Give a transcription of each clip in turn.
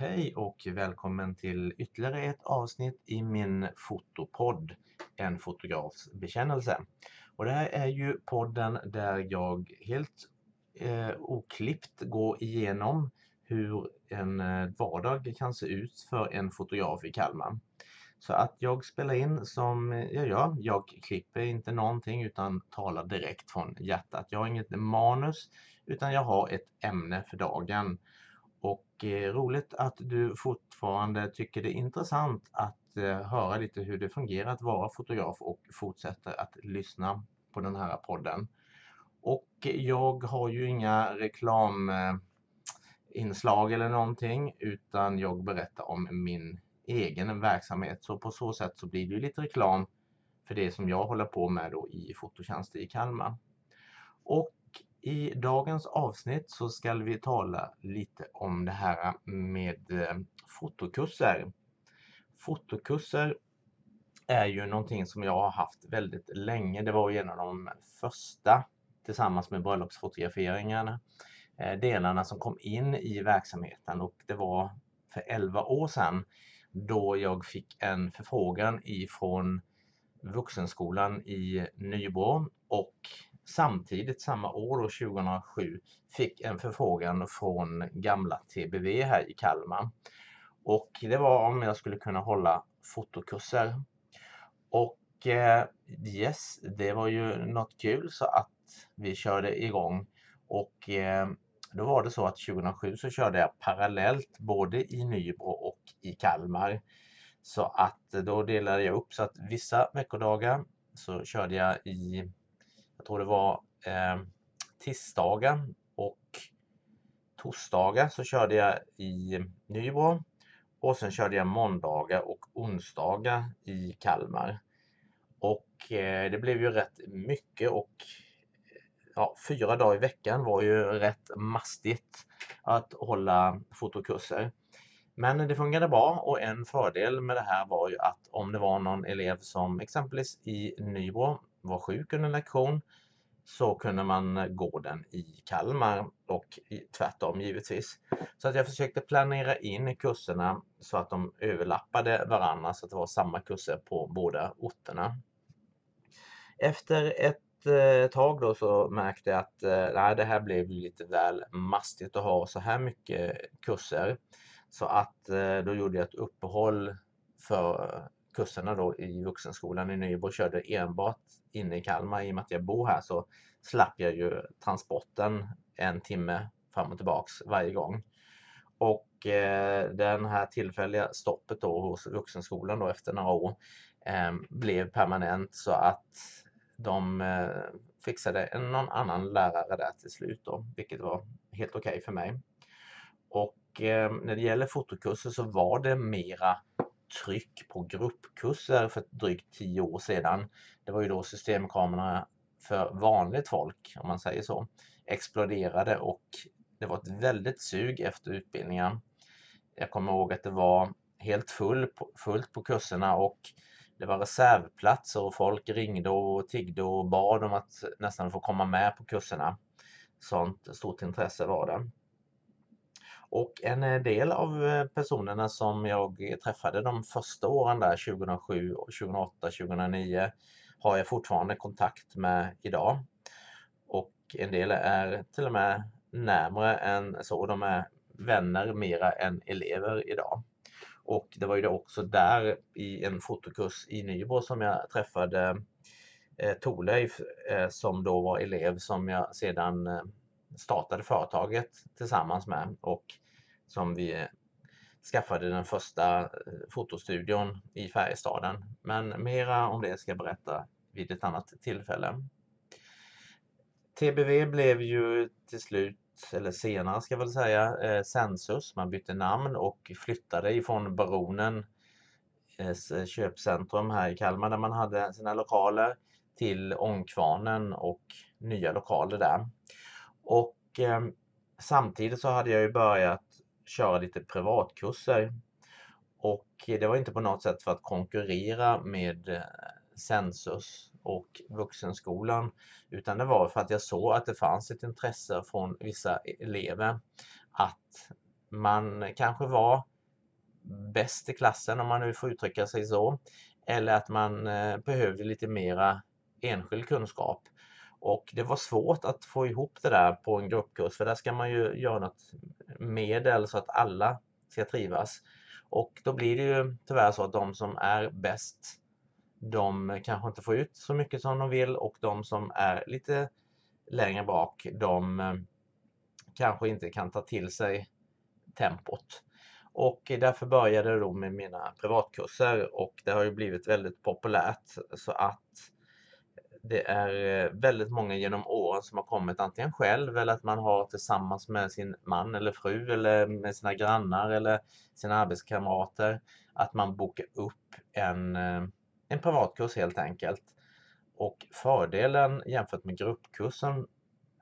Hej och välkommen till ytterligare ett avsnitt i min fotopodd En fotografs bekännelse. Och det här är ju podden där jag helt eh, oklippt går igenom hur en eh, vardag kan se ut för en fotograf i Kalmar. Så att jag spelar in som jag gör. Jag klipper inte någonting utan talar direkt från hjärtat. Jag har inget manus utan jag har ett ämne för dagen. Och eh, roligt att du fortfarande tycker det är intressant att eh, höra lite hur det fungerar att vara fotograf och fortsätter att lyssna på den här podden. Och jag har ju inga reklaminslag eh, eller någonting utan jag berättar om min egen verksamhet. Så på så sätt så blir det lite reklam för det som jag håller på med då i Fototjänster i Kalmar. Och i dagens avsnitt så ska vi tala lite om det här med eh, fotokurser. Fotokurser är ju någonting som jag har haft väldigt länge. Det var ju en av de första tillsammans med bröllopsfotograferingarna eh, delarna som kom in i verksamheten och det var för 11 år sedan då jag fick en förfrågan ifrån Vuxenskolan i Nybro och samtidigt samma år, 2007, fick en förfrågan från gamla TBV här i Kalmar. Och det var om jag skulle kunna hålla fotokurser. Och eh, yes, det var ju något kul så att vi körde igång. Och eh, då var det så att 2007 så körde jag parallellt både i Nybro och i Kalmar. Så att då delade jag upp så att vissa veckodagar så körde jag i jag tror det var eh, tisdagar och torsdagar så körde jag i Nybro och sen körde jag måndagar och onsdagar i Kalmar. Och eh, det blev ju rätt mycket och eh, ja, fyra dagar i veckan var ju rätt mastigt att hålla fotokurser. Men det fungerade bra och en fördel med det här var ju att om det var någon elev som exempelvis i Nybro var sjuk under en lektion så kunde man eh, gå den i Kalmar och tvärtom givetvis. Så att jag försökte planera in kurserna så att de överlappade varandra så att det var samma kurser på båda orterna. Efter ett eh, tag då så märkte jag att eh, nej, det här blev lite väl mastigt att ha så här mycket kurser. Så att eh, då gjorde jag ett uppehåll för kurserna då i vuxenskolan i Nybro körde enbart inne i Kalmar. I och med att jag bor här så slapp jag ju transporten en timme fram och tillbaks varje gång. Och eh, den här tillfälliga stoppet då hos vuxenskolan då efter några år eh, blev permanent så att de eh, fixade någon annan lärare där till slut då, vilket var helt okej okay för mig. Och eh, när det gäller fotokurser så var det mera tryck på gruppkurser för drygt tio år sedan. Det var ju då systemkamerorna för vanligt folk, om man säger så, exploderade och det var ett väldigt sug efter utbildningen. Jag kommer ihåg att det var helt full på, fullt på kurserna och det var reservplatser och folk ringde och tiggde och bad om att nästan få komma med på kurserna. Sånt stort intresse var det. Och en eh, del av eh, personerna som jag träffade de första åren där 2007, 2008, 2009 har jag fortfarande kontakt med idag. Och en del är till och med närmare än så. De är vänner mera än elever idag. Och det var ju också där i en fotokurs i Nybro som jag träffade eh, Torleif eh, som då var elev som jag sedan eh, startade företaget tillsammans med och som vi skaffade den första eh, fotostudion i Färjestaden. Men mera om det ska jag berätta vid ett annat tillfälle. TBV blev ju till slut, eller senare ska jag väl säga, eh, Sensus. Man bytte namn och flyttade ifrån Baronen eh, köpcentrum här i Kalmar där man hade sina lokaler till Ångkvarnen och nya lokaler där. Och eh, samtidigt så hade jag ju börjat köra lite privatkurser. Och det var inte på något sätt för att konkurrera med eh, Sensus och Vuxenskolan utan det var för att jag såg att det fanns ett intresse från vissa elever att man kanske var bäst i klassen om man nu får uttrycka sig så. Eller att man eh, behövde lite mera enskild kunskap. Och det var svårt att få ihop det där på en gruppkurs för där ska man ju göra något medel så att alla ska trivas. Och då blir det ju tyvärr så att de som är bäst de kanske inte får ut så mycket som de vill och de som är lite längre bak de eh, kanske inte kan ta till sig tempot. Och därför började jag då med mina privatkurser och det har ju blivit väldigt populärt så att det är eh, väldigt många genom åren som har kommit antingen själv eller att man har tillsammans med sin man eller fru eller med sina grannar eller sina arbetskamrater att man bokar upp en, eh, en privatkurs helt enkelt. Och fördelen jämfört med gruppkursen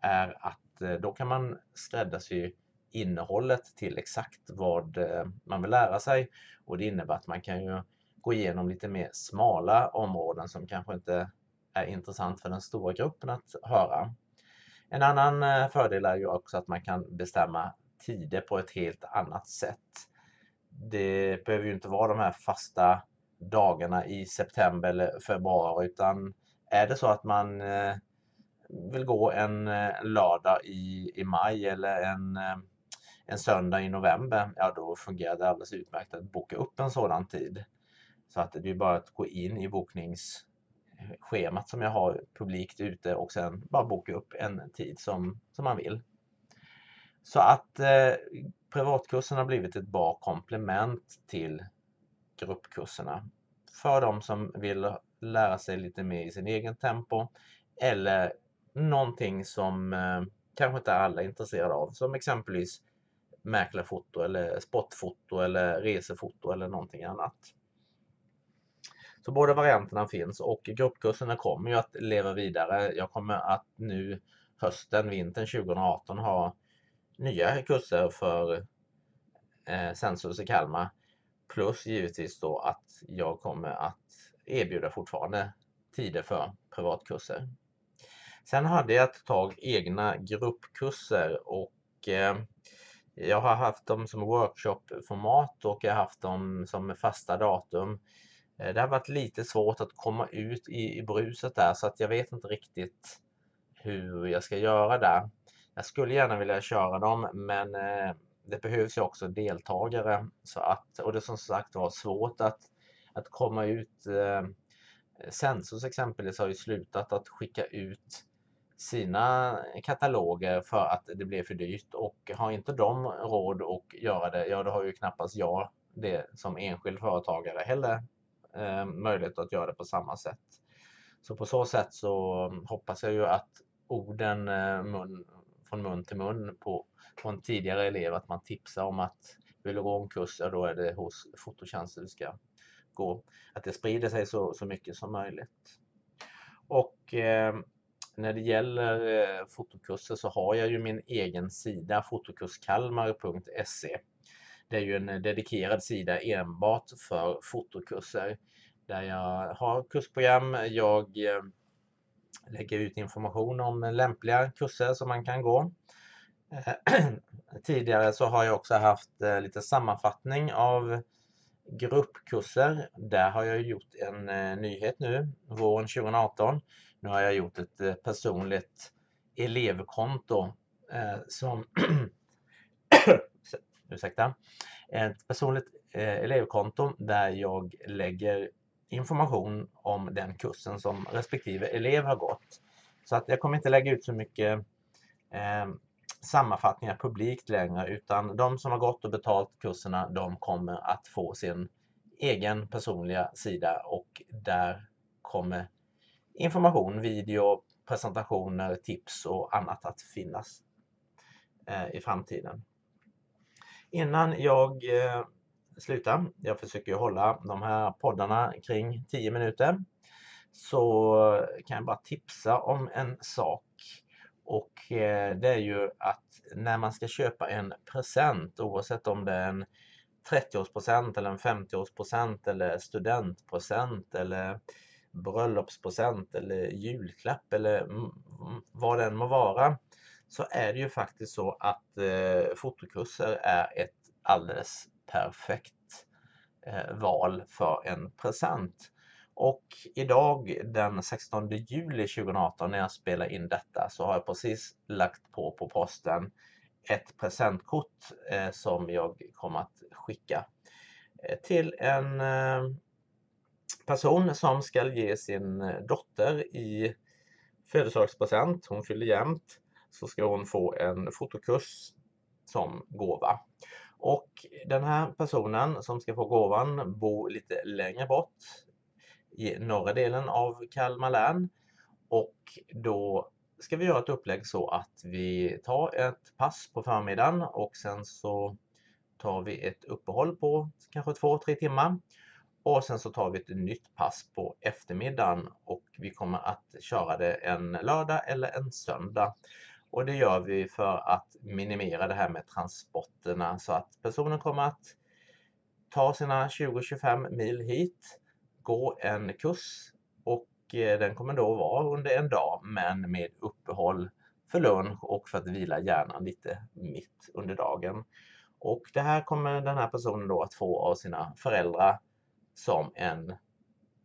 är att eh, då kan man skräddarsy innehållet till exakt vad man vill lära sig och det innebär att man kan ju gå igenom lite mer smala områden som kanske inte är intressant för den stora gruppen att höra. En annan eh, fördel är ju också att man kan bestämma tider på ett helt annat sätt. Det behöver ju inte vara de här fasta dagarna i september eller februari utan är det så att man eh, vill gå en eh, lördag i, i maj eller en, en söndag i november, ja då fungerar det alldeles utmärkt att boka upp en sådan tid. Så att det är bara att gå in i boknings schemat som jag har publikt ute och sen bara boka upp en tid som, som man vill. Så att eh, privatkurserna har blivit ett bra komplement till gruppkurserna för de som vill lära sig lite mer i sin egen tempo eller någonting som eh, kanske inte alla är intresserade av som exempelvis mäklarfoto eller sportfoto eller resefoto eller någonting annat. Så båda varianterna finns och gruppkurserna kommer ju att leva vidare. Jag kommer att nu hösten, vintern 2018 ha nya kurser för eh, Sensus i Kalmar. Plus givetvis då att jag kommer att erbjuda fortfarande tider för privatkurser. Sen hade jag ett tag egna gruppkurser och eh, jag har haft dem som workshopformat och jag har haft dem som fasta datum. Eh, det har varit lite svårt att komma ut i, i bruset där så att jag vet inte riktigt hur jag ska göra där. Jag skulle gärna vilja köra dem men eh, det behövs ju också deltagare så att, och det som sagt var svårt att, att komma ut. Eh, Sensus exempelvis har ju slutat att skicka ut sina kataloger för att det blev för dyrt och har inte de råd att göra det, ja då har ju knappast jag det som enskild företagare heller Eh, möjlighet att göra det på samma sätt. Så på så sätt så mm, hoppas jag ju att orden eh, mun, från mun till mun på, på en tidigare elev att man tipsar om att vill du gå en kurs, ja då är det hos Fototjänster du ska gå. Att det sprider sig så, så mycket som möjligt. Och eh, när det gäller eh, fotokurser så har jag ju min egen sida fotokurskalmar.se det är ju en eh, dedikerad sida enbart för fotokurser där jag har kursprogram. Jag eh, lägger ut information om lämpliga kurser som man kan gå. Eh, tidigare så har jag också haft lite sammanfattning av gruppkurser. Där har jag gjort en nyhet nu, våren 2018. Nu har jag gjort ett personligt elevkonto som ursäkta, ett personligt eh, elevkonto där jag lägger information om den kursen som respektive elev har gått. Så att jag kommer inte lägga ut så mycket eh, sammanfattningar publikt längre utan de som har gått och betalt kurserna de kommer att få sin egen personliga sida och där kommer information, video, presentationer, tips och annat att finnas eh, i framtiden. Innan jag eh, slutar, jag försöker hålla de här poddarna kring 10 minuter, så kan jag bara tipsa om en sak. Och eh, det är ju att när man ska köpa en present, oavsett om det är en 30-årspresent eller en 50-årspresent eller studentpresent eller bröllopspresent eller julklapp eller vad det än må vara så är det ju faktiskt så att eh, fotokurser är ett alldeles perfekt eh, val för en present. Och idag den 16 juli 2018 när jag spelar in detta så har jag precis lagt på på posten ett presentkort eh, som jag kommer att skicka eh, till en eh, person som ska ge sin eh, dotter i födelsedagspresent. Hon fyller jämnt. Så ska hon få en fotokurs som gåva. Och den här personen som ska få gåvan bor lite längre bort i norra delen av Kalmar län. Och då ska vi göra ett upplägg så att vi tar ett pass på förmiddagen och sen så tar vi ett uppehåll på kanske två, tre timmar. Och sen så tar vi ett nytt pass på eftermiddagen och vi kommer att köra det en lördag eller en söndag. Och det gör vi för att minimera det här med transporterna så att personen kommer att ta sina 20-25 mil hit, gå en kurs och eh, den kommer då vara under en dag men med uppehåll för lunch och för att vila hjärnan lite mitt under dagen. Och det här kommer den här personen då att få av sina föräldrar som en,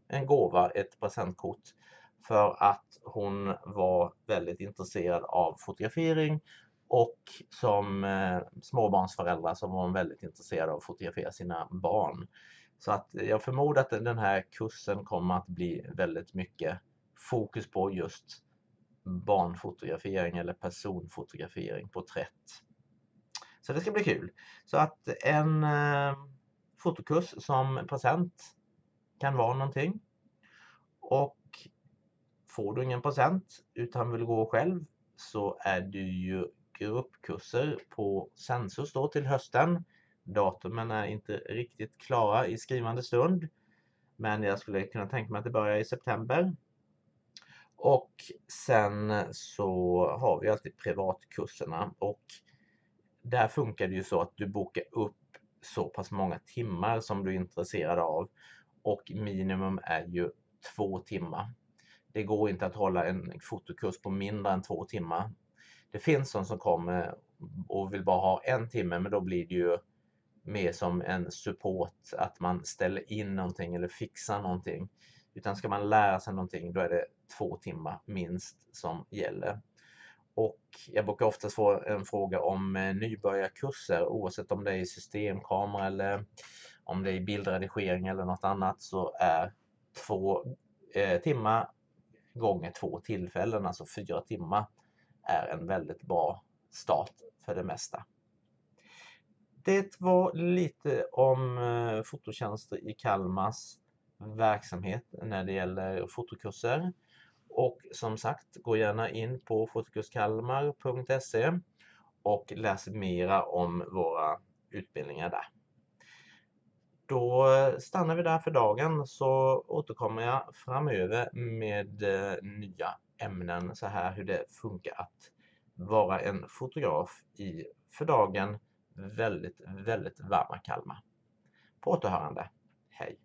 en gåva, ett presentkort för att hon var väldigt intresserad av fotografering och som eh, småbarnsföräldrar så var hon väldigt intresserad av att fotografera sina barn. Så att jag förmodar att den här kursen kommer att bli väldigt mycket fokus på just barnfotografering eller personfotografering, porträtt. Så det ska bli kul. Så att en eh, fotokurs som present kan vara någonting. Och får du ingen present utan vill gå själv så är det ju gruppkurser på Sensus då till hösten. Datumen är inte riktigt klara i skrivande stund. Men jag skulle kunna tänka mig att det börjar i september. Och sen så har vi alltid privatkurserna och där funkar det ju så att du bokar upp så pass många timmar som du är intresserad av och minimum är ju två timmar. Det går inte att hålla en fotokurs på mindre än två timmar. Det finns de som kommer och vill bara ha en timme men då blir det ju mer som en support att man ställer in någonting eller fixar någonting. Utan ska man lära sig någonting då är det två timmar minst som gäller. Och jag brukar oftast få en fråga om eh, nybörjarkurser oavsett om det är i systemkamera eller om det är i bildredigering eller något annat så är två eh, timmar gånger två tillfällen, alltså fyra timmar, är en väldigt bra start för det mesta. Det var lite om eh, fototjänster i Kalmars verksamhet när det gäller fotokurser. Och som sagt, gå gärna in på fotokurskalmar.se och läs mera om våra utbildningar där. Då stannar vi där för dagen så återkommer jag framöver med eh, nya ämnen så här hur det funkar att vara en fotograf i för dagen väldigt, väldigt varma Kalmar. På återhörande. Hej!